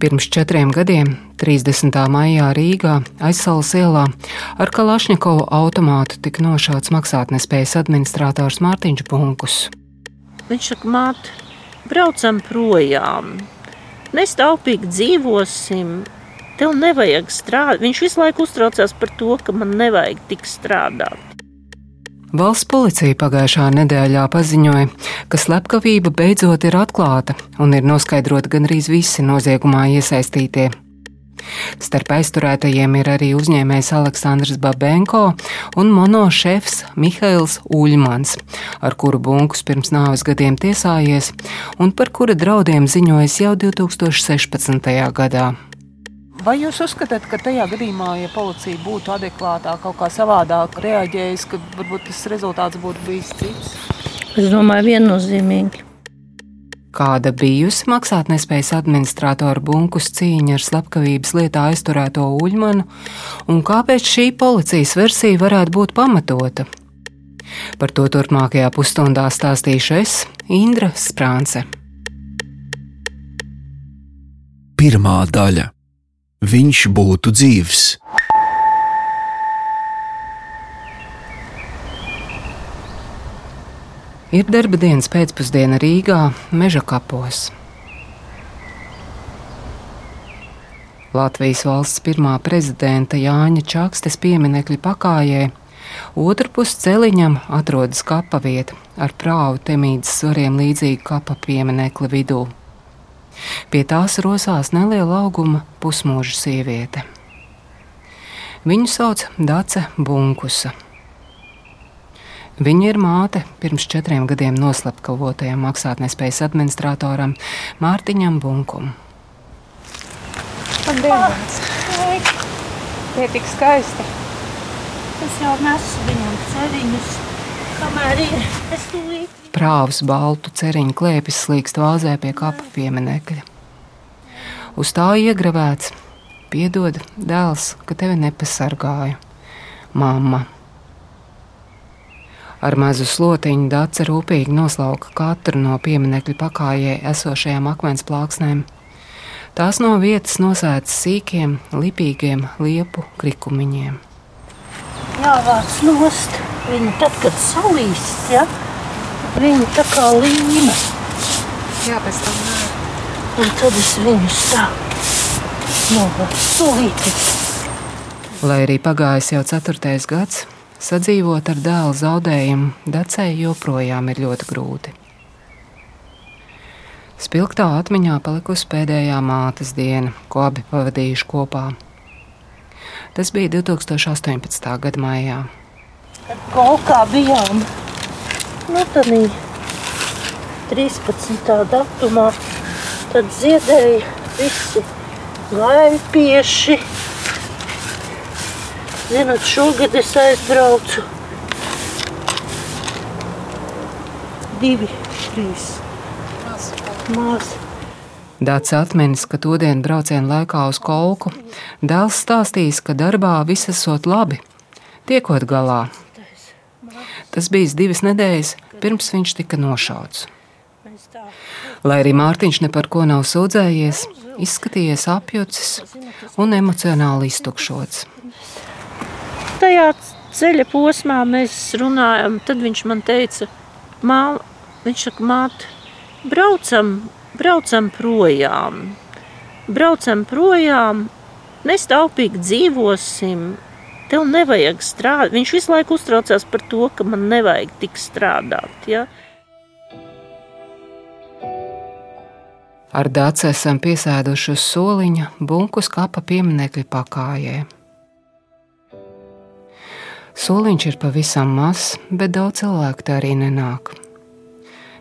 Pirms četriem gadiem, 30. maijā Rīgā, aizsalas ielā, ar Kalašņikovu automātu tika nošauts maksātnespējas administrators Mārtiņš Bunkus. Viņš saka, māte, braucam projām, mēs taupīgi dzīvosim, tev nevajag strādāt. Viņš visu laiku uztraucās par to, ka man nevajag tik strādāt. Valsts policija pagājušā nedēļā paziņoja, ka slepkavība beidzot ir atklāta un ir noskaidroti gandrīz visi noziegumā iesaistītie. Starp aizturētajiem ir arī uzņēmējs Aleksandrs Babenko un monošefs Mihails Uļmans, ar kuru bunkus pirms nāves gadiem tiesājies un par kura draudiem ziņojis jau 2016. gadā. Vai jūs uzskatāt, ka tajā gadījumā, ja policija būtu adekvātāk, kaut kā savādāk reaģējusi, ka varbūt tas rezultāts būtu bijis cits? Es domāju, viennozīmīgi. Kāda bijusi maksātnespējas administratora bunkus cīņa ar slepkavības lietā aizturēto Uļmanu, un kāpēc šī policijas versija varētu būt pamatota? Par to turpmākajā pusstundā stāstīšu es, Indra Sprānce. Pirmā daļa viņš būtu dzīvs. Ir darba dienas pēcpusdiena Rīgā, Meža kapos. Latvijas valsts pirmā prezidenta Jāņa Čakstes pieminekļa pakājē, otrpus celiņam atrodas kapa vieta ar prāvu temīdas svariem līdzīgu kapa pieminekli vidū. Pie tās rosās neliela auguma pusmūža sieviete. Viņu sauc Dace Bunkusa. Viņa ir māte pirms četriem gadiem noslepkavotajam maksātnespējas administratoram Mārtiņam Bunkum. Labdien! Tie ir tik skaisti. Es jau nesu viņam ceriņus, kamēr ir. Es tūlīt Prāvs baltu ceriņu klēpis slīkst vāzē pie kapa pieminekļa. Uz tā iegravēts: Piedod, dēls, ka tevi nepasargāju, mamma. Ar mazu slotiņu dāca rūpīgi noslauka katru no pieminekļa pakājē esošajām akmens plāksnēm. Tās no vietas nosētas sīkiem, lipīgiem liepu krikumiņiem. jāvāc nost. Viņa tad, kad salīst, ja, viņa tā kā līna. Jā, pēc tam nē. Un tad es tā novācu stulīti. Lai arī pagājis jau ceturtais gads, sadzīvot ar dēlu zaudējumu Dacei joprojām ir ļoti grūti. Spilgtā atmiņā palikusi pēdējā mātes diena, ko abi pavadījuši kopā. Tas bija 2018. gada maijā. Kolkā bijām. Nu, tad 13. datumā. Tad ziedēja visi laipieši. Zinot, šogad es aizbraucu. Divi, trīs. Maz. Dārts atminis, ka to dienu brauciena laikā uz kolku dēls stāstījis, ka darbā viss esot labi, tiekot galā. Tas bija divas nedēļas pirms viņš tika nošauts. Lai arī Mārtiņš ne par ko nav sūdzējies, izskatījies apjucis un emocionāli iztukšots. Tajā ceļa posmā mēs runājam, tad viņš man teica, māte, viņš saka, māte, braucam, braucam projām. Braucam projām, mēs taupīgi dzīvosim. Tev nevajag strādāt. Viņš visu laiku uztraucās par to, ka man nevajag tik strādāt. Ja? Ar dāci esam piesēduši uz soliņa bunkus kapa pieminekļa pakājē. Soliņš ir pavisam mazs, bet daudz cilvēku tā arī nenāk.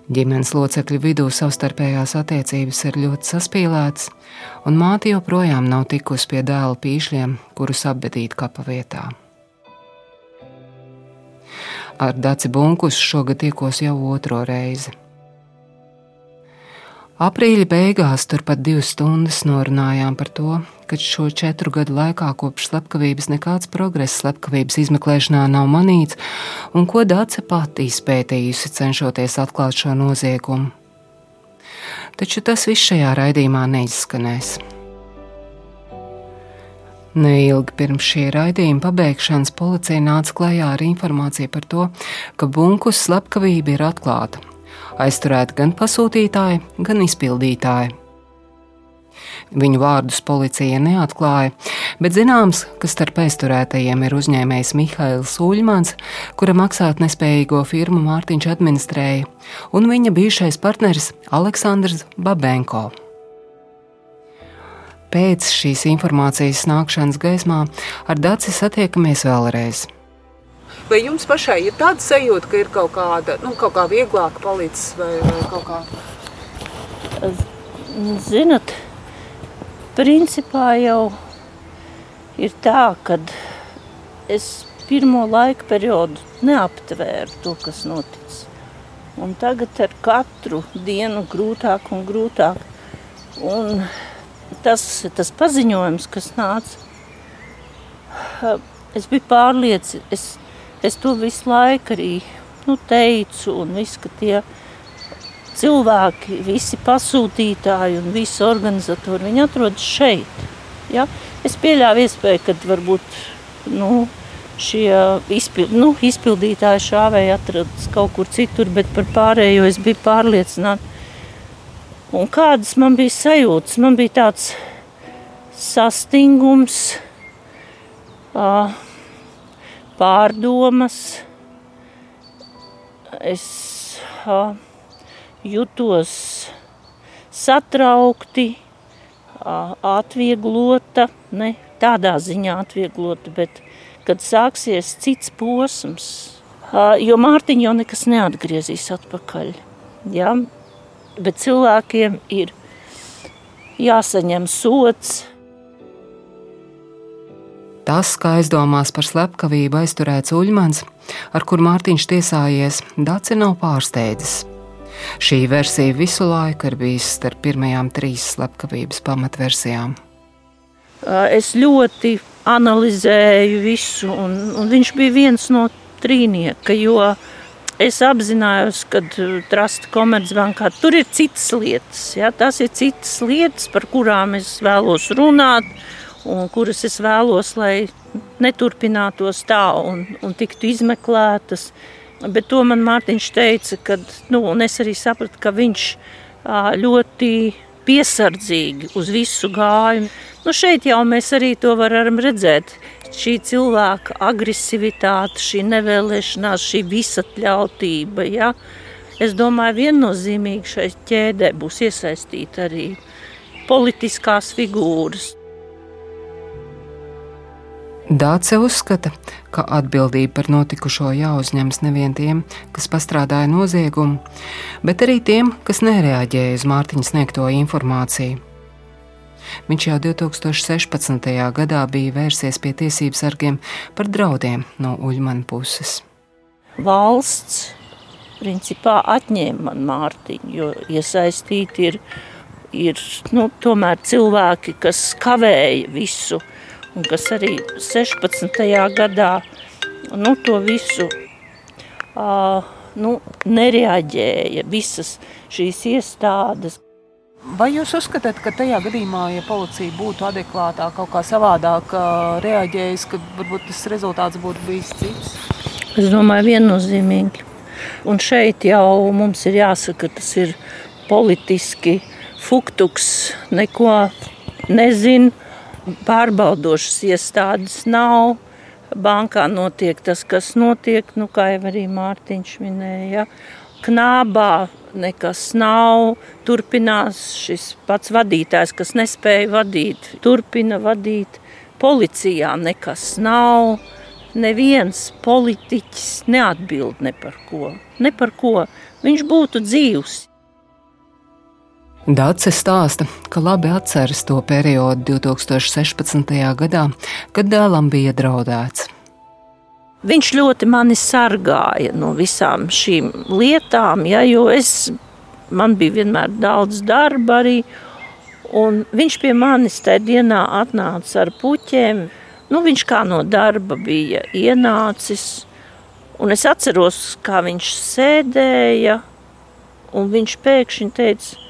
Ģimenes locekļu vidū savstarpējās attiecības ir ļoti saspīlētas, un māte joprojām nav tikusi pie dēla pīšļiem, kurus apbedīt kapa vietā. Ar Daci Bunkus šogad tikos jau otro reizi. Aprīļa beigās turpat divas stundas norunājām par to, ka šo četru gadu laikā kopš slepkavības nekāds progress slepkavības izmeklēšanā nav manīts, un ko Dāce pati izpētījusi, cenšoties atklāt šo noziegumu. Taču tas viss šajā raidījumā neizskanēs. Neilgi pirms šī raidījuma pabeigšanas policija nāca klajā ar informāciju par to, ka bunkus slepkavība ir atklāta. Aizturēti gan pasūtītāji, gan izpildītāji. Viņu vārdus policija neatklāja, bet zināms, ka starp aizturētajiem ir uzņēmējs Mihails Uļmans, kura maksāt nespējīgo firmu Mārtiņš administrēja, un viņa bijušais partneris Aleksandrs Babenko. Pēc šīs informācijas nākšanas gaismā ar Dāci satiekamies vēlreiz. Vai jums pašai ir tāda sajūta, ka ir kaut kāda, nu, kaut kā vieglāk palicis vai, vai kaut kā? Zinat, principā jau ir tā, ka es pirmo laika periodu neaptvēru to, kas noticis. Un tagad ar katru dienu grūtāk un grūtāk. Un tas, tas paziņojums, kas nāca, es biju pārliecināts, es, to visu laiku arī nu, teicu, un viss, ka tie cilvēki, visi pasūtītāji un visi organizatori, viņi atrodas šeit. Ja? Es pieļāvu iespēju, ka varbūt nu, šie izpild, nu, izpildītāji šāvēji atrodas kaut kur citur, bet par pārējo es biju pārliecināta. Un kādas man bija sajūtas? Man bija tāds sastingums, pārdomas. Es jutos satraukti, atvieglota, ne tādā ziņā atvieglota, bet kad sāksies cits posms, jo Mārtiņa jau nekas neatgriezīs atpakaļ. Ja? bet cilvēkiem ir jāsaņem sots. Tas, kā aizdomās par slepkavību aizturēts Uļmans, ar kur Mārtiņš tiesājies, Daci nav pārsteidzis. Šī versija visu laiku ir bijusi starp pirmajām trīs slepkavības pamatversijām. Es ļoti analizēju visu, un, un viņš bija viens no trīnieka, jo uh, es apzinājos, ka uh, Trasta Komercbankā tur ir citas lietas. Ja? Tas ir citas lietas, par kurām es vēlos runāt, un kuras es vēlos, lai neturpinātos tā un, un tiktu izmeklētas. Bet to man Mārtiņš teica, kad, nu, un es arī sapratu, ka viņš ļoti piesardzīgi uz visu gājumu. Nu, šeit jau mēs arī to varam redzēt šī cilvēka agresivitāte, šī nevēlēšanās, šī visatļautība. Ja? Es domāju, viennozīmīgi šai ķēdē būs iesaistīta arī politiskās figūras. Dāce uzskata, ka atbildība par notikušo jāuzņemas nevien tiem, kas pastrādāja noziegumu, bet arī tiem, kas nereaģēja uz Mārtiņa sniegto informāciju. Viņš jau 2016. gadā bija vērsies pie tiesību sargiem par draudiem no Uļmana puses. Valsts principā atņēma man Mārtiņu, jo iesaistīti ir, ir nu, cilvēki, kas kavēja visu, kas arī 16. gadā nu, to visu uh, nu, nereaģēja. Visas šīs iestādes, Vai jūs uzskatāt, ka tajā gadījumā, ja policija būtu adekvātāk, kaut kā savādāk reaģējusi, ka varbūt tas rezultāts būtu bijis cits? Es domāju, viennozīmīgi. Un šeit jau mums ir jāsaka, ka tas ir politiski fuktuks, neko nezinu, pārbaudošas iestādes nav. Bankā notiek tas, kas notiek, nu, kā jau arī Mārtiņš minēja. Knābā nekas nav. Turpinās šis pats vadītājs, kas nespēja vadīt, turpina vadīt. Policijā nekas nav. Neviens politiķis neatbild ne par ko. Ne par ko. Viņš būtu dzīvs. Dācis stāsta, ka labi atceras to periodu 2016. gadā, kad dēlam bija draudēts. Viņš ļoti mani sargāja no visām šīm lietām, ja, jo es, man bija vienmēr daudz darba arī. Viņš pie manis tajā dienā atnāca ar puķiem. Nu, viņš kā no darba bija ienācis. Un es atceros, kā viņš sēdēja. Viņš pēkšņi teica,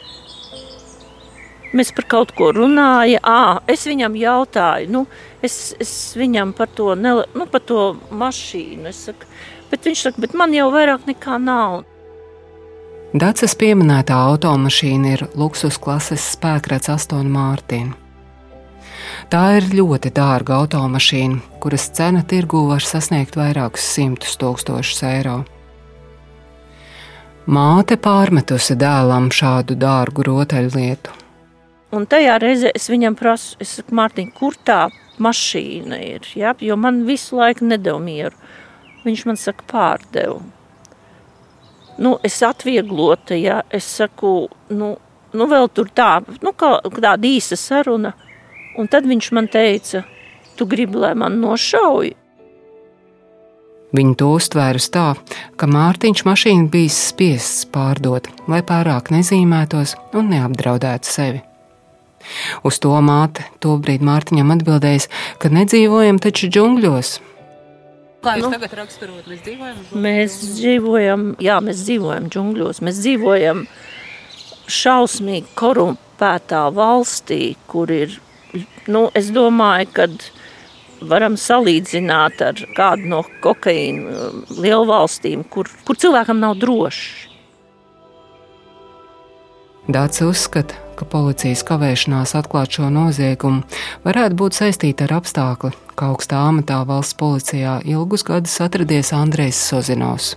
Mēs par kaut ko runājām. À, es viņam jautāju, nu, es, es viņam par to, nele, nu, par to mašīnu. Saku, bet viņš saka, bet man jau vairāk nekā nav. Dācis pieminētā automašīna ir luksus klases spēkrats Aston Martin. Tā ir ļoti dārga automašīna, kuras cena tirgū var sasniegt vairākus simtus tūkstošus eiro. Māte pārmetusi dēlam šādu dārgu rotaļlietu. Un tajā reizē es viņam prasu, es saku, Mārtiņ, kur tā mašīna ir? Ja? Jo man visu laiku nedēļu mieru. Viņš man saka, pārdevu. Nu, es atvieglota, ja es saku, nu, nu vēl tur tā, nu, kā, tāda īsa saruna. Un tad viņš man teica, tu gribi, lai man nošauj? Viņa to uztvērus tā, ka Mārtiņš mašīnu bija spiests pārdot, lai pārāk nezīmētos un neapdraudētu sevi. Uz to māte tobrīd Mārtiņam atbildēja, ka nedzīvojam taču džungļos. Kā jūs nu, tagad raksturot, mēs dzīvojam? Mēs dzīvojam, jā, mēs dzīvojam džungļos. Mēs dzīvojam šausmīgi korumpētā valstī, kur ir, nu, es domāju, kad varam salīdzināt ar kādu no kokaīna um, lielvalstīm, kur, kur cilvēkam nav droši. Dācis uzskata, ka policijas kavēšanās atklāt šo noziegumu varētu būt saistīta ar apstākli, ka augstā amatā valsts policijā ilgus gadus atradies Andrejs Sozinovs.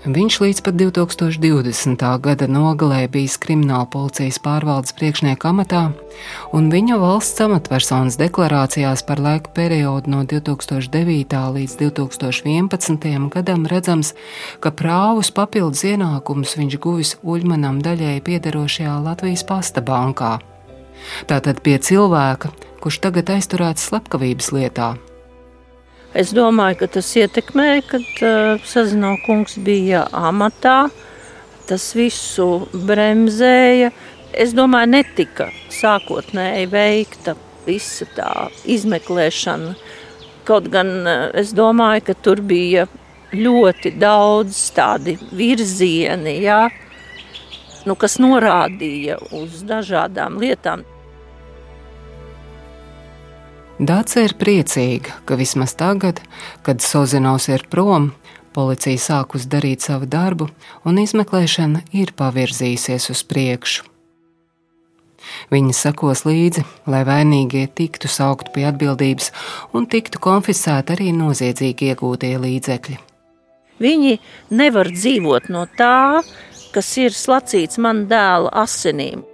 Viņš līdz pat 2020. gada nogalē bijis krimināla policijas pārvaldes priekšnieka amatā, un viņa valsts amatpersonas deklarācijās par laika periodu no 2009. līdz 2011. gadam redzams, ka prāvus papildus ienākumus viņš guvis Uļmanam daļēji piederošajā Latvijas pasta bankā. Tātad pie cilvēka, kurš tagad aizturēts slepkavības lietā, Es domāju, ka tas ietekmēja, kad uh, Sazino kungs bija amatā. Tas visu bremzēja. Es domāju, netika sākotnēji veikta visa tā izmeklēšana. Kaut gan uh, es domāju, ka tur bija ļoti daudz tādi virzieni, jā, nu, kas norādīja uz dažādām lietām. Dāce ir priecīga, ka vismaz tagad, kad Sozinovs ir prom, policija sākus darīt savu darbu un izmeklēšana ir pavirzījusies uz priekšu. Viņi sekos līdzi, lai vainīgie tiktu saukti pie atbildības un tiktu konfiscēti arī noziedzīgi iegūtie līdzekļi. Viņi nevar dzīvot no tā, kas ir slacīts man dēla asinīm.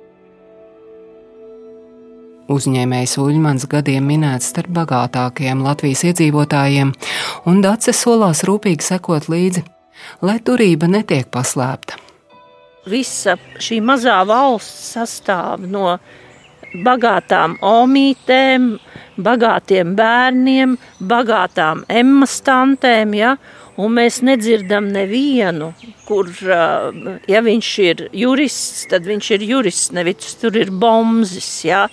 Uzņēmējs Uļmans gadiem minēts starp bagātākajiem Latvijas iedzīvotājiem, un Dace solās rūpīgi sekot līdzi, lai turība netiek paslēpta. Visa šī mazā valsts sastāv no bagātām omītēm, bagātiem bērniem, bagātām emmastantēm, ja? un mēs nedzirdam nevienu, kur, ja viņš ir jurists, tad viņš ir jurists, nevis tur ir bombzis, ja?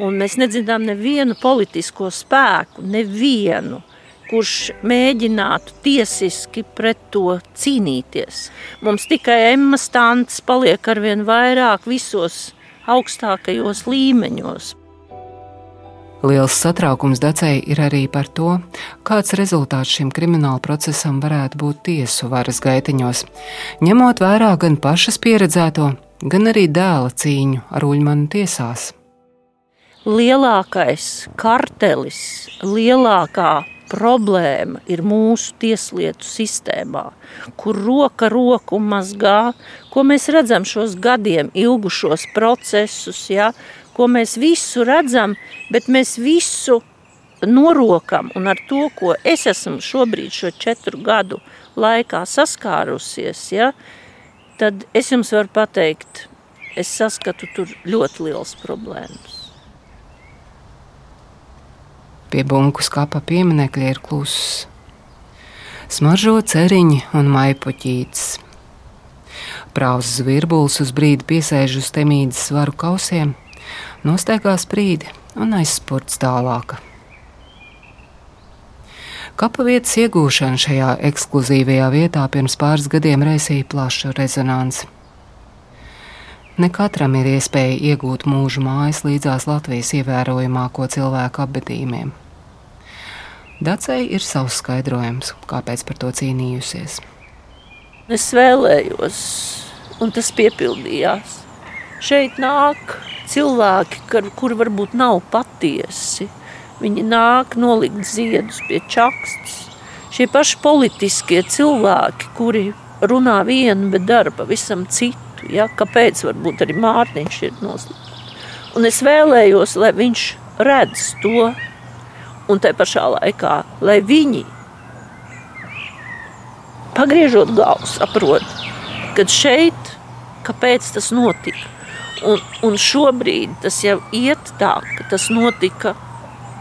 Un mēs nedzirdām nevienu politisko spēku, nevienu, kurš mēģinātu tiesiski pret to cīnīties. Mums tikai Emma Stants paliek ar vien vairāk visos augstākajos līmeņos. Liels satraukums Dacei ir arī par to, kāds rezultāts šim krimināla procesam varētu būt tiesu varas gaitiņos, ņemot vērā gan pašas pieredzēto, gan arī dēla cīņu ar Uļmanu tiesās lielākais kartelis, lielākā problēma ir mūsu tieslietu sistēmā, kur roka roku mazgā, ko mēs redzam šos gadiem ilgušos procesus, ja, ko mēs visu redzam, bet mēs visu norokam un ar to, ko es esmu šobrīd šo četru gadu laikā saskārusies, ja, tad es jums varu pateikt, es saskatu tur ļoti liels problēmas. Pie bunku skapa pieminekļa ir kluss. Smaržo ceriņi un maipuķītes. Prāvs zvirbulis uz brīdi piesēž uz temīdas svaru kausiem, nosteigā sprīdi un aizspurts tālāk. Kapa vietas iegūšana šajā ekskluzīvajā vietā pirms pāris gadiem raisīja plašu rezonanci. Ne katram ir iespēja iegūt mūža mājas līdzās Latvijas ievērojamāko cilvēku apbedījumiem. Dacei ir savs skaidrojums, kāpēc par to cīnījusies. Es vēlējos, un tas piepildījās. Šeit nāk cilvēki, kur, kur varbūt nav patiesi. Viņi nāk nolikt ziedus pie čakstas. Šie paši politiskie cilvēki, kuri runā vienu, bet dara pavisam citu citu. Ja? Kāpēc varbūt arī Mārtiņš ir noslēgts? Un es vēlējos, lai viņš redz to, un te pašā laikā, lai viņi, pagriežot galvu, saprot, ka šeit, kāpēc tas notika. Un, un šobrīd tas jau iet tā, ka tas notika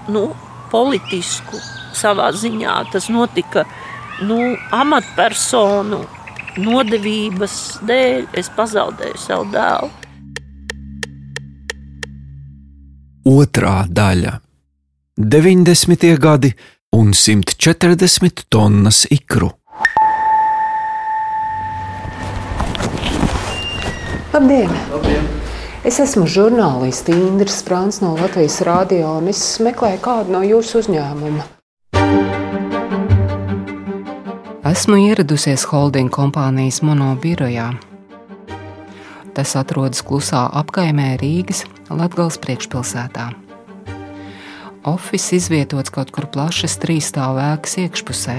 nu, politisku savā ziņā. Tas notika nu, amatpersonu nodevības dēļ es pazaudēju savu dēlu. Otra daļa - 90. gadi un 140 tonnas ikru. Labdien! Labdien. Es esmu žurnālists Indris Sprāns no Latvijas Rādio, un es meklēju kādu no jūsu uzņēmuma. Esmu ieradusies holding kompānijas monobirojā. Tas atrodas klusā apkaimē Rīgas Latvijas priekšpilsētā. Office izvietots kaut kur plašas trīsstāvu ēkas iekšpusē.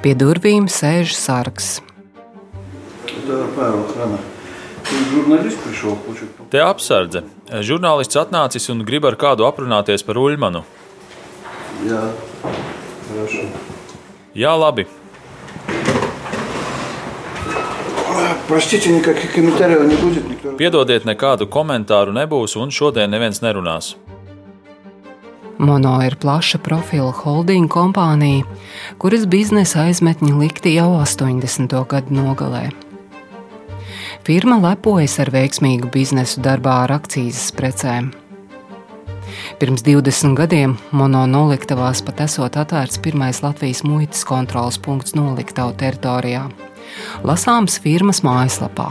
Pie durvīm sēž sargs. Te apsardze. Žurnālists atnācis un grib ar kādu aprunāties par Uļmanu. Jā, Jā labi. Простите, никаких комментариев не будет. Никто... Piedodiet, nekādu komentāru nebūs, un šodien neviens nerunās. Mono ir plaša profila holding kompānija, kuras biznesa aizmetņi likti jau 80. gadu nogalē. Firma lepojas ar veiksmīgu biznesu darbā ar akcijas precēm. Pirms 20 gadiem Mono noliktavās pat esot atvērts pirmais Latvijas muitas kontrolas punkts noliktavu teritorijā lasāms firmas mājaslapā.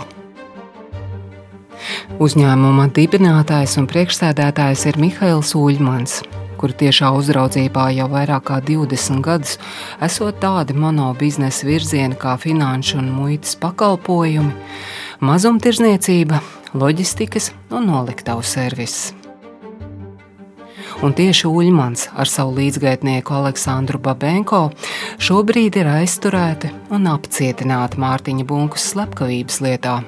Uzņēmuma dibinātājs un priekšsēdētājs ir Mihails Uļmans, kuru tiešā uzraudzībā jau vairāk kā 20 gadus esot tādi monobiznesa virzieni kā finanšu un muitas pakalpojumi, mazumtirdzniecība, loģistikas un noliktavu serviss un tieši Uļmans ar savu līdzgaitnieku Aleksandru Babenko šobrīd ir aizturēti un apcietināti Mārtiņa Bunkas slepkavības lietā.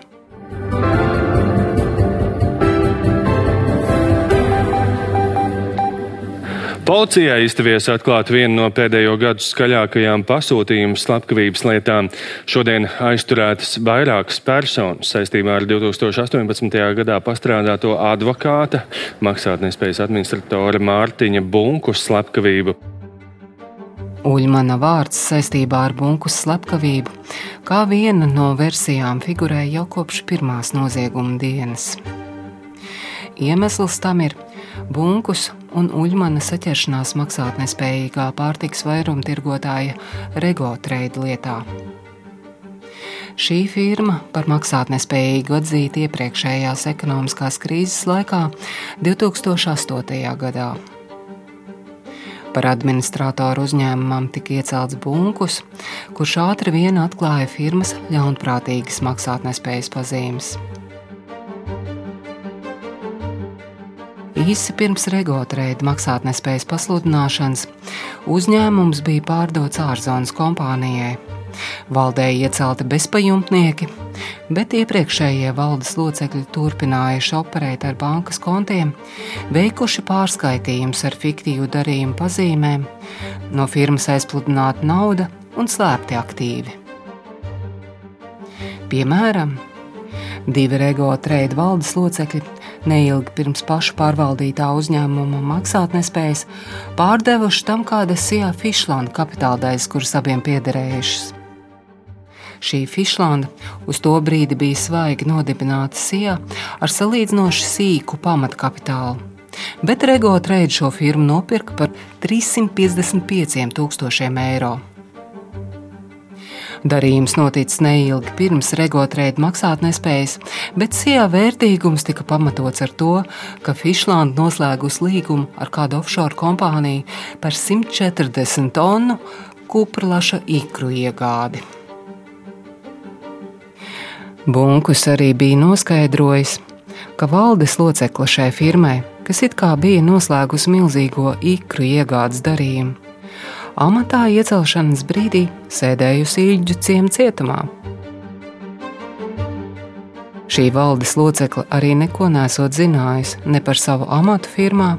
Policijai izdevies atklāt vienu no pēdējo gadu skaļākajām pasūtījumu slepkavības lietām. Šodien aizturētas vairākas personas saistībā ar 2018. gadā pastrādāto advokāta, maksātnespējas administratora Mārtiņa Bunku slepkavību. Uļmana vārds saistībā ar bunkus slepkavību, kā viena no versijām figurēja jau kopš pirmās nozieguma dienas. Iemesls tam ir bunkus un Uļmana saķeršanās maksātnespējīgā pārtiks vairumtirgotāja Rego Trade lietā. Šī firma par maksātnespējīgu atzīta iepriekšējās ekonomiskās krīzes laikā 2008. gadā. Par administratoru uzņēmumam tika iecelts Bunkus, kurš ātri vien atklāja firmas ļaunprātīgas maksātnespējas pazīmes. Īsi pirms regotreida maksātnespējas pasludināšanas uzņēmums bija pārdots ārzonas kompānijai. Valdē iecelti bezpajumtnieki, bet iepriekšējie valdes locekļi turpinājuši operēt ar bankas kontiem, veikuši pārskaitījumus ar fiktīvu darījumu pazīmēm, no firmas aizpludināta nauda un slēpti aktīvi. Piemēram, divi Rego trade valdes locekļi neilgi pirms paša pārvaldītā uzņēmuma maksātnespējas, pārdevuši tam kāda Sijā Fišlanda kapitāldaļas, kuras abiem piederējušas. Šī Fišlanda uz to brīdi bija svaigi nodibināta Sijā ar salīdzinoši sīku pamatkapitālu, bet Rego Trade šo firmu nopirka par 355 tūkstošiem eiro. Darījums noticis neilgi pirms regotreida maksātnespējas, bet sijā vērtīgums tika pamatots ar to, ka Fišlanda noslēgus līgumu ar kādu offshore kompāniju par 140 tonu kupraša ikru iegādi. Bunkus arī bija noskaidrojis, ka valdes locekle šai firmai, kas it kā bija noslēgusi milzīgo ikru iegādes darījumu, amatā iecelšanas brīdī sēdējusi īļģu ciemu cietumā. Šī valdes locekle arī neko nesot zinājusi ne par savu amatu firmā,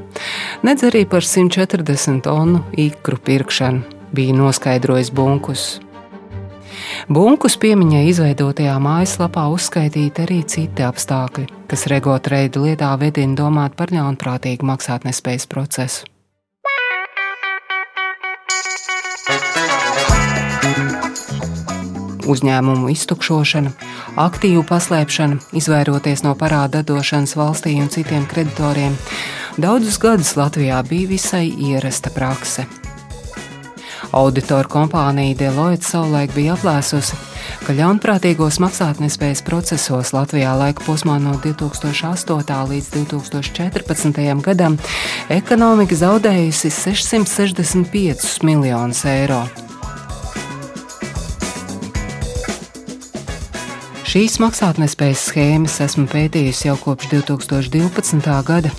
nedz arī par 140 tonu ikru pirkšanu, bija noskaidrojis Bunkus. Bunkus piemiņai izveidotajā mājaslapā uzskaitīti arī citi apstākļi, kas regotreidu lietā vedina domāt par ļaunprātīgu maksātnespējas procesu. Uzņēmumu iztukšošana, aktīvu paslēpšana, izvairoties no parāda došanas valstī un citiem kreditoriem, daudzus gadus Latvijā bija visai ierasta prakse. Auditoru kompānija Deloitte savulaik bija aplēsusi, ka ļaunprātīgos maksātnespējas procesos Latvijā laika posmā no 2008. līdz 2014. gadam ekonomika zaudējusi 665 miljonus eiro. Šīs maksātnespējas schēmas esmu pētījusi jau kopš 2012. gada,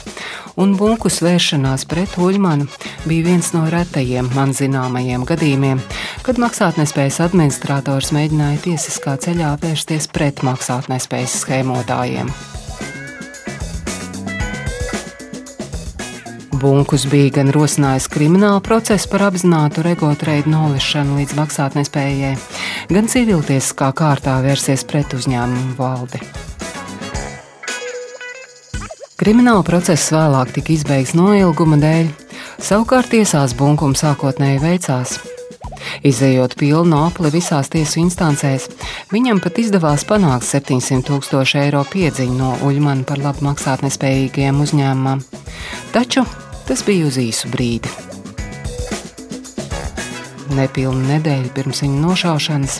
un bunkus vēršanās pret Uļmanu bija viens no retajiem man zināmajiem gadījumiem, kad maksātnespējas administrators mēģināja tiesiskā ceļā vērsties pret maksātnespējas schēmotājiem. Bunkus bija gan rosinājis kriminālu procesu par apzinātu regotreidu nolišanu līdz maksātnespējai, gan civiltiesiskā kārtā vērsies pret uzņēmumu valdi. Krimināla process vēlāk tika izbeigts noilguma dēļ, savukārt tiesās bunkuma sākotnēji veicās. Izejot pilnu apli visās tiesu instancēs, viņam pat izdevās panākt 700 tūkstošu eiro piedziņu no Uļmana par labu maksātnespējīgiem uzņēmumam. Taču Tas bija uz īsu brīdi. Nepilnu nedēļu pirms viņa nošaušanas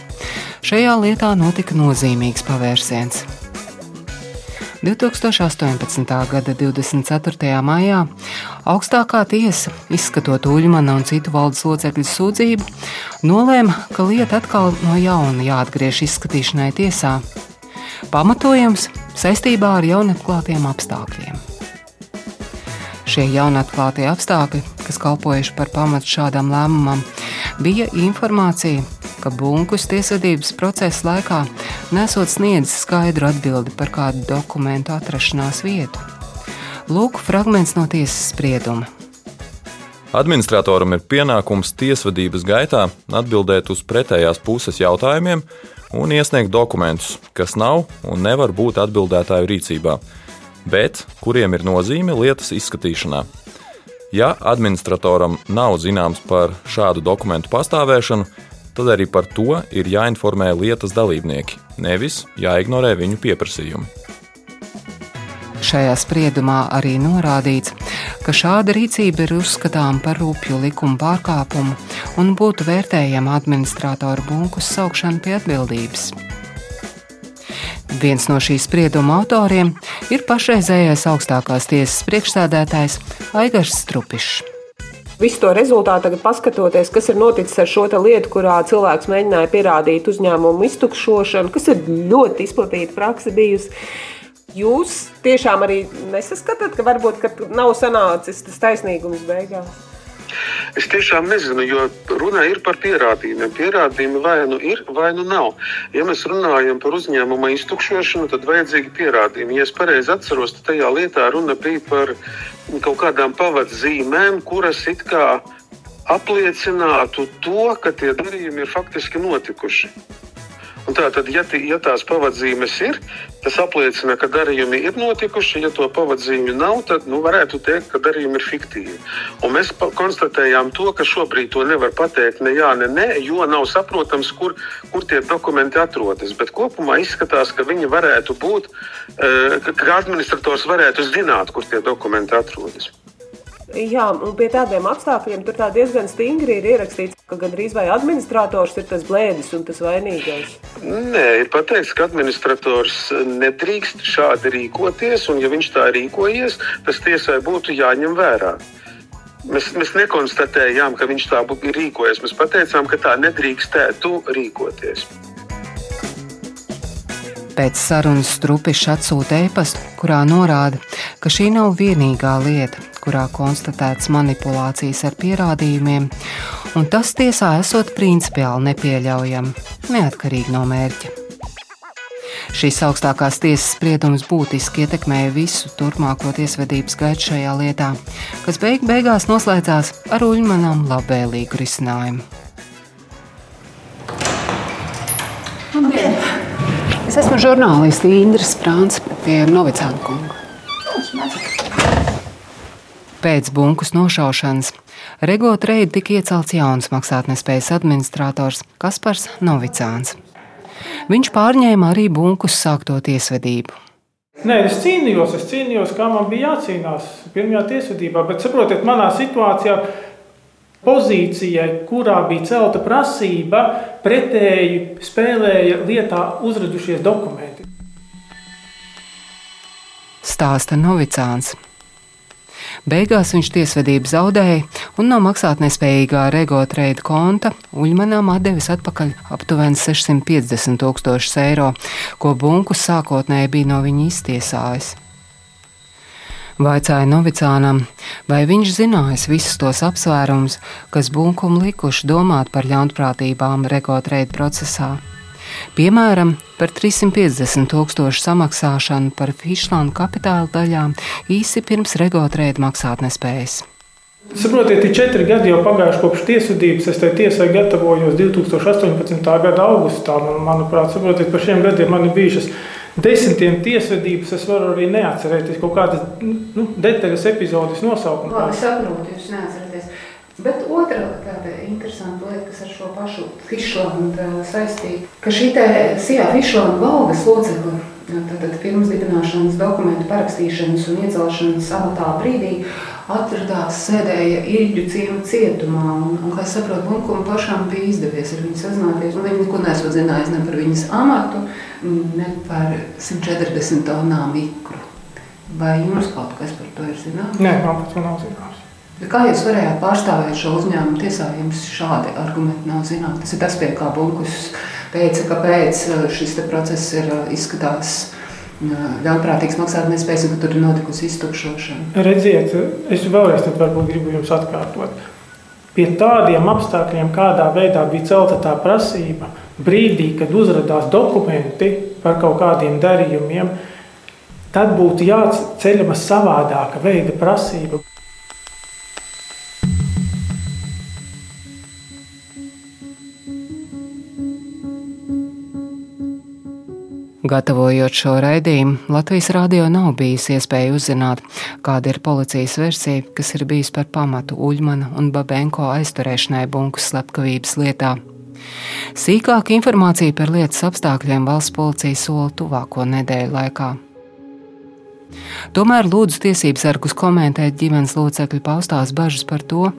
šajā lietā notika nozīmīgs pavērsiens. 2018. gada 24. maijā augstākā tiesa, izskatot Uļmana un citu valdes locekļu sūdzību, nolēma, ka lieta atkal no jauna jāatgriež izskatīšanai tiesā. Pamatojums saistībā ar jaunatklātiem apstākļiem. Šie jaunatklātie apstākļi, kas kalpojuši par pamatu šādam lēmumam, bija informācija, ka Bunkus tiesvedības procesa laikā nesot sniedzis skaidru atbildi par kādu dokumentu atrašanās vietu. Lūk, fragments no tiesas sprieduma. Administratoram ir pienākums tiesvedības gaitā atbildēt uz pretējās puses jautājumiem un iesniegt dokumentus, kas nav un nevar būt atbildētāju rīcībā bet kuriem ir nozīme lietas izskatīšanā. Ja administratoram nav zināms par šādu dokumentu pastāvēšanu, tad arī par to ir jāinformē lietas dalībnieki, nevis jāignorē viņu pieprasījumi. Šajā spriedumā arī norādīts, ka šāda rīcība ir uzskatāma par rūpju likuma pārkāpumu un būtu vērtējama administratoru bunkus saukšana pie atbildības. Viens no šīs sprieduma autoriem ir pašreizējais augstākās tiesas priekšstādātājs Aigars Strupišs. Visu to rezultātu tagad paskatoties, kas ir noticis ar šo lietu, kurā cilvēks mēģināja pierādīt uzņēmumu iztukšošanu, kas ir ļoti izplatīta praksa bijusi. Jūs tiešām arī nesaskatāt, ka varbūt ka nav sanācis tas taisnīgums beigās? Es tiešām nezinu, jo runa ir par pierādījumiem. Pierādījumi vai nu ir, vai nu nav. Ja mēs runājam par uzņēmuma iztukšošanu, tad vajadzīgi pierādījumi. Ja es pareizi atceros, tad tajā lietā runa bija par kaut kādām pavadzīmēm, kuras it kā apliecinātu to, ka tie darījumi ir faktiski notikuši. Un tā tad, ja, ja tās pavadzīmes ir, tas apliecina, ka darījumi ir notikuši. Ja to pavadzīmju nav, tad nu, varētu teikt, ka darījumi ir fiktīvi. Un mēs konstatējām to, ka šobrīd to nevar pateikt ne jā, ne nē, jo nav saprotams, kur, kur tie dokumenti atrodas. Bet kopumā izskatās, ka viņi varētu būt, eh, ka administrators varētu zināt, kur tie dokumenti atrodas. Jā, un pie tādiem apstākļiem tur tā diezgan stingri ir ierakstīts, ka gandrīz vai administrators ir tas blēdis un tas vainīgais. Nē, ir pateikts, ka administrators nedrīkst šādi rīkoties, un ja viņš tā rīkojies, tas tiesai būtu jāņem vērā. Mēs, mēs nekonstatējām, ka viņš tā būtu rīkojies. Mēs teicām, ka tā nedrīkstētu rīkoties. Pēc sarunas Strupišs atsūta e-pastu, kurā norāda, ka šī nav vienīgā lieta, kurā konstatēts manipulācijas ar pierādījumiem, un tas tiesā esot principiāli nepieļaujami, neatkarīgi no mērķa. Šīs augstākās tiesas spriedums būtiski ietekmēja visu turpmāko tiesvedības gaitu šajā lietā, kas beig beigās noslēdzās ar Uļmanam labvēlīgu risinājumu. Es esmu žurnālists Indras Prāns pie Novicāna kunga. Pēc bunkus nošaušanas Regot reidi tika iecelts jauns maksātnespējas administrators Kaspars Novicāns. Viņš pārņēma arī bunkus sākto tiesvedību. Nē, es cīnījos, es cīnījos, kā man bija jācīnās pirmajā tiesvedībā, bet saprotiet, manā situācijā pozīcijai, kurā bija celta prasība, pretēji spēlēja lietā uzradušies dokumenti. Stāsta Novicāns. Beigās viņš tiesvedību zaudēja un no maksātnespējīgā rego treida konta Uļmanām atdevis atpakaļ aptuveni 650 tūkstošus eiro, ko Bunkus sākotnēji bija no viņa iztiesājis. Vaicāja Novicānam, vai viņš zinājis visus tos apsvērumus, kas bunkumu likuši domāt par ļaunprātībām rekordreidu procesā. Piemēram, par 350 tūkstošu samaksāšanu par Fišlānu kapitāla daļām īsi pirms regotreidu maksātnespējas. Saprotiet, ir četri gadi jau pagājuši kopš tiesvedības. Es tai tiesai gatavojos 2018. gada augustā. Man, manuprāt, saprotiet, par šiem gadiem man ir bijušas desmitiem tiesvedības es varu arī neatcerēties kaut kādas nu, detaļas, epizodes nosaukumu. Labi, saprotu, jūs neatceraties. Bet otra tāda interesanta lieta, kas ar šo pašu Fišlānu saistīta, ka šī te Sijā Fišlāna valdes locekla Tātad pirms dibināšanas dokumentu parakstīšanas un iecelšanas amatā brīdī atradās sēdēja Ilģu ciemu cietumā. Un, un, kā es saprotu, Bunkuma pašām bija izdevies ar viņu sazināties. Viņi neko nesot zinājis ne par viņas amatu, ne par 140 tonām ikru. Vai jums kaut kas par to ir zināms? Nē, man pat to nav zināms. Kā jūs varējāt pārstāvēt šo uzņēmumu tiesā, jums šādi argumenti nav zināmi? Tas ir tas, pie kā Bunkus teica, kāpēc uh, šis process ir uh, izskatās ļaunprātīgs maksātnespējas, ka tur ir notikusi iztukšošana. Redziet, es vēlreiz gribu jums atkārtot. Pie tādiem apstākļiem, kādā veidā bija celta tā prasība, brīdī, kad uzrādījās dokumenti par kaut kādiem darījumiem, tad būtu jāceļama savādāka veida prasība. Gatavojot šo raidījumu, Latvijas rādio nav bijis iespēja uzzināt, kāda ir policijas versija, kas ir bijusi par pamatu Uļmana un Babenko aizturēšanai bunkas slepkavības lietā. Sīkāka informācija par lietas apstākļiem valsts policija sola tuvāko nedēļu laikā. Tomēr lūdzu tiesības sargus komentēt ģimenes locekļu paustās bažas par to,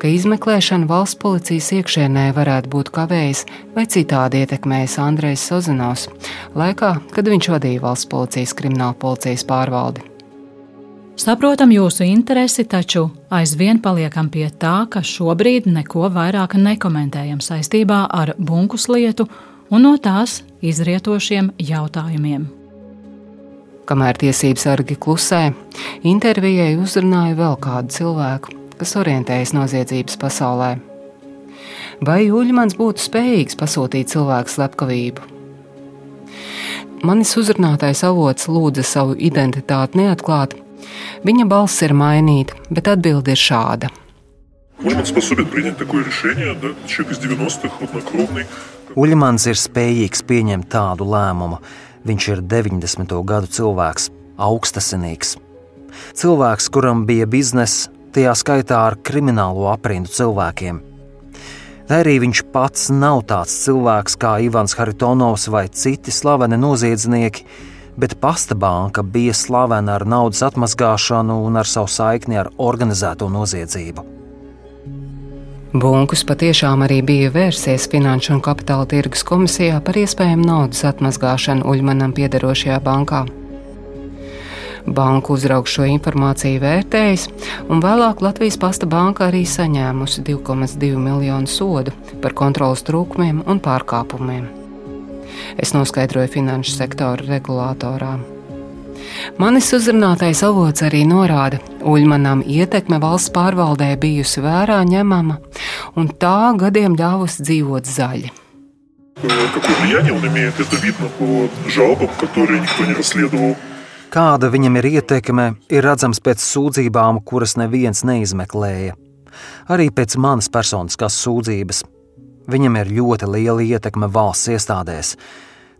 ka izmeklēšana valsts policijas iekšēnē varētu būt kavējis vai citādi ietekmējis Andrejs Sozinovs, laikā, kad viņš vadīja valsts policijas krimināla policijas pārvaldi. Saprotam jūsu interesi, taču aizvien paliekam pie tā, ka šobrīd neko vairāk nekomentējam saistībā ar bunkus lietu un no tās izrietošiem jautājumiem. Kamēr tiesības sargi klusē, intervijai uzrunāja vēl kādu cilvēku, kas orientējas noziedzības pasaulē. Vai Uļmans būtu spējīgs pasūtīt cilvēku slepkavību? Manis uzrunātais avots lūdza savu identitāti neatklāt. Viņa balss ir mainīta, bet atbilde ir šāda. Ульман способен принять такое решение, да, человек из 90-х, хладнокровный. Uļmans ir spējīgs pieņemt tādu lēmumu. Viņš ir 90. gadu cilvēks, augstasinīgs. Cilvēks, kuram bija bizness, tajā skaitā ar kriminālo aprindu cilvēkiem. Lai arī viņš pats nav tāds cilvēks kā Ivans Haritonovs vai citi slaveni noziedznieki, bet pasta banka bija slavena ar naudas atmazgāšanu un ar savu saikni ar organizēto noziedzību. Bunkus patiešām arī bija vērsies Finanšu un Kapitāla tirgus komisijā par iespējamu naudas atmazgāšanu Uļmanam piederošajā bankā. Banku uzraugs šo informāciju vērtējis, un vēlāk Latvijas Pasta banka arī saņēmusi 2,2 miljonu sodu par kontrolas trūkumiem un pārkāpumiem. Es noskaidroju finanšu sektora regulātorā. Manis uzrunātais avots arī norāda, ka Uļmanam ietekme valsts pārvaldē bijusi vērā ņemama, un tā gadiem ļāvusi dzīvot zaļi. Какое влияние он имеет, это видно по жалобам, которые никто не расследовал. Kāda viņam ir ietekme, ir redzams pēc sūdzībām, kuras neviens neizmeklēja. Arī pēc manas personiskās sūdzības. Viņam ir ļoti liela ietekme valsts iestādēs.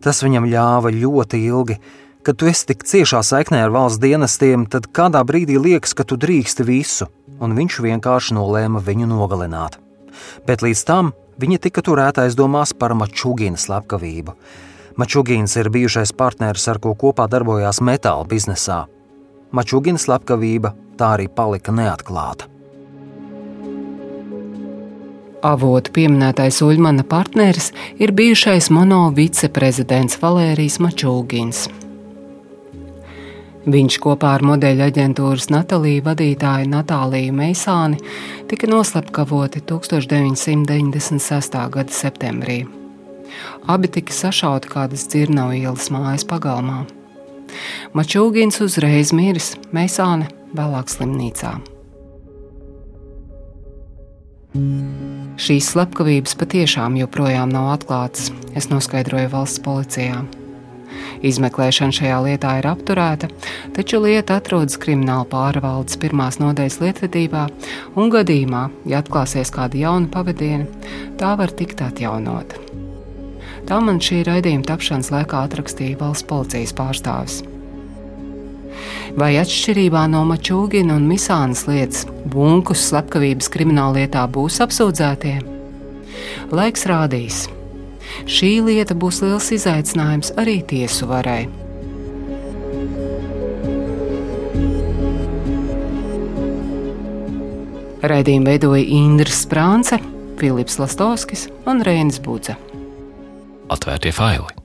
Tas viņam ļāva ļoti ilgi. Kad tu esi tik ciešā saiknē ar valsts dienestiem, tad kādā brīdī liekas, ka tu drīksti visu, un viņš vienkārši nolēma viņu nogalināt. Bet līdz tam viņa tika turēta aizdomās par mačugīna slepkavību. Mačugīns ir bijušais partneris, ar ko kopā darbojās metāla biznesā. Mačugīna slepkavība tā arī palika neatklāta. Avotu pieminētais Uļmana partneris ir bijušais mono viceprezidents Valērijas Mačūgins. Viņš kopā ar modeļa aģentūras Natāliju vadītāju Natāliju Meisāni tika noslepkavoti 1996. gada septembrī. Abi tika sašauti kādas dzirnavu ielas mājas pagalmā. Mačūgins uzreiz miris, Meisāne vēlāk slimnīcā. Šīs slepkavības patiešām joprojām nav atklātas, es noskaidroju valsts policijā. Izmeklēšana šajā lietā ir apturēta, taču lieta atrodas krimināla pārvaldes pirmās nodaļas lietvedībā, un gadījumā, ja atklāsies kāda jauna pavadiena, tā var tikt atjaunota. Tā man šī raidījuma tapšanas laikā atrakstīja valsts policijas pārstāvis. Vai atšķirībā no Mačūgina un Misānas lietas, bunkus slepkavības krimināllietā būs apsūdzētie? Laiks rādīs. Šī lieta būs liels izaicinājums arī tiesu varai. Raidījumu veidoja Indra Sprānce, Filips Lastovskis un Rēnis Budze. Atvērtie faili!